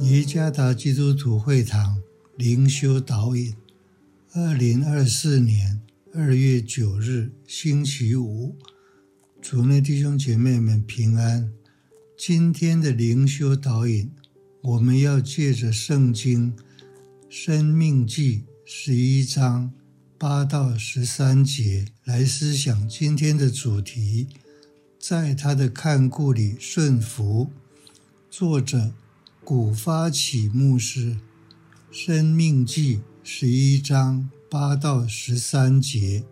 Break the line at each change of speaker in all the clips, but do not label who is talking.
耶加达基督徒会堂灵修导引，二零二四年二月九日星期五，主内弟兄姐妹们平安。今天的灵修导引，我们要借着圣经《生命记》十一章八到十三节来思想今天的主题，在他的看顾里顺服。作者。古发起牧师，《生命记》十一章八到十三节。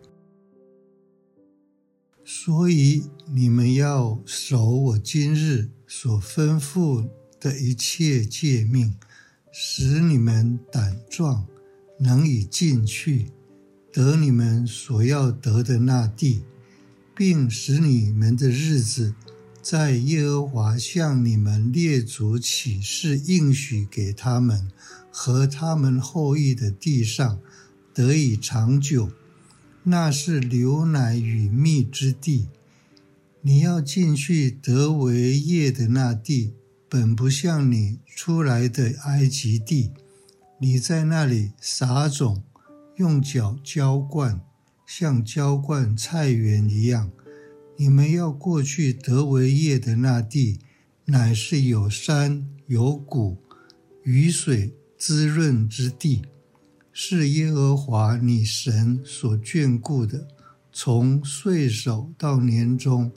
所以你们要守我今日所吩咐的一切诫命，使你们胆壮，能以进去，得你们所要得的那地，并使你们的日子。在耶和华向你们列祖起誓应许给他们和他们后裔的地上得以长久，那是牛奶与蜜之地。你要进去得为业的那地，本不像你出来的埃及地。你在那里撒种，用脚浇灌，像浇灌菜园一样。你们要过去得为业的那地，乃是有山有谷、雨水滋润之地，是耶和华你神所眷顾的。从岁首到年终，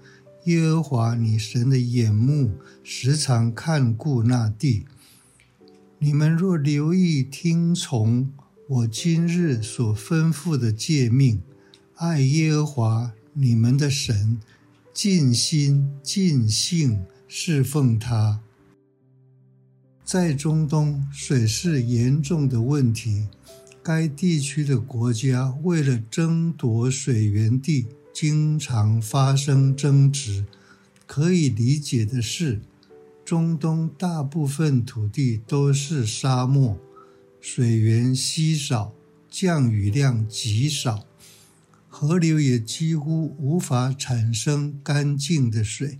耶和华你神的眼目时常看顾那地。你们若留意听从我今日所吩咐的诫命，爱耶和华。你们的神尽心尽性侍奉他。在中东，水是严重的问题，该地区的国家为了争夺水源地，经常发生争执。可以理解的是，中东大部分土地都是沙漠，水源稀少，降雨量极少。河流也几乎无法产生干净的水。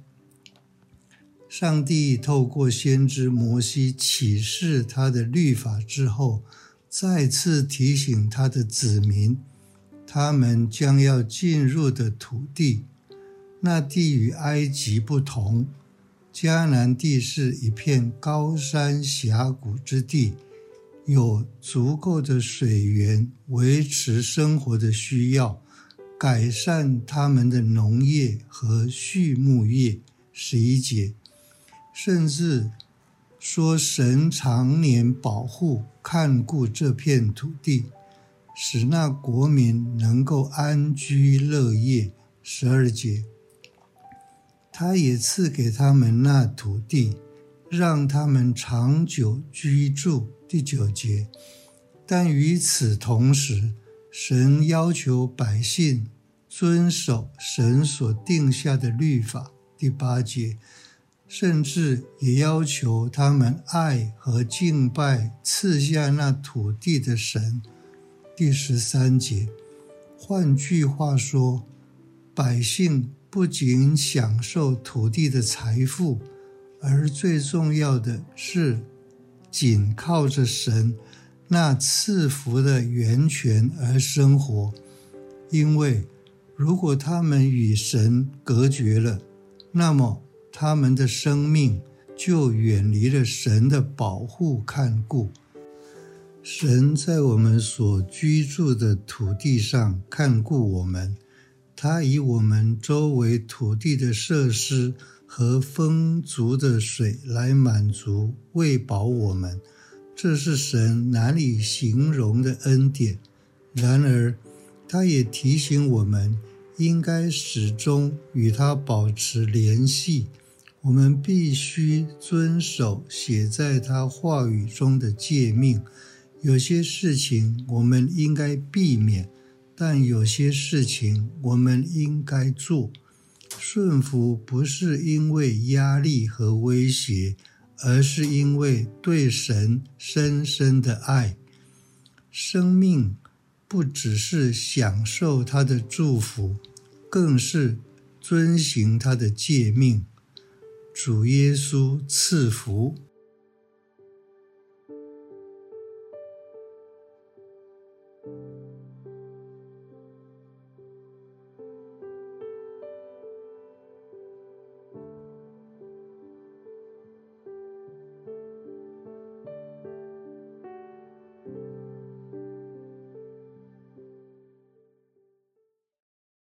上帝透过先知摩西启示他的律法之后，再次提醒他的子民，他们将要进入的土地，那地与埃及不同。迦南地是一片高山峡谷之地，有足够的水源维持生活的需要。改善他们的农业和畜牧业，十一节，甚至说神常年保护看顾这片土地，使那国民能够安居乐业，十二节，他也赐给他们那土地，让他们长久居住，第九节，但与此同时。神要求百姓遵守神所定下的律法，第八节，甚至也要求他们爱和敬拜赐下那土地的神，第十三节。换句话说，百姓不仅享受土地的财富，而最重要的是，紧靠着神。那赐福的源泉而生活，因为如果他们与神隔绝了，那么他们的生命就远离了神的保护看顾。神在我们所居住的土地上看顾我们，他以我们周围土地的设施和丰足的水来满足喂饱我们。这是神难以形容的恩典。然而，他也提醒我们，应该始终与他保持联系。我们必须遵守写在他话语中的诫命。有些事情我们应该避免，但有些事情我们应该做。顺服不是因为压力和威胁。而是因为对神深深的爱，生命不只是享受他的祝福，更是遵行他的诫命。主耶稣赐福。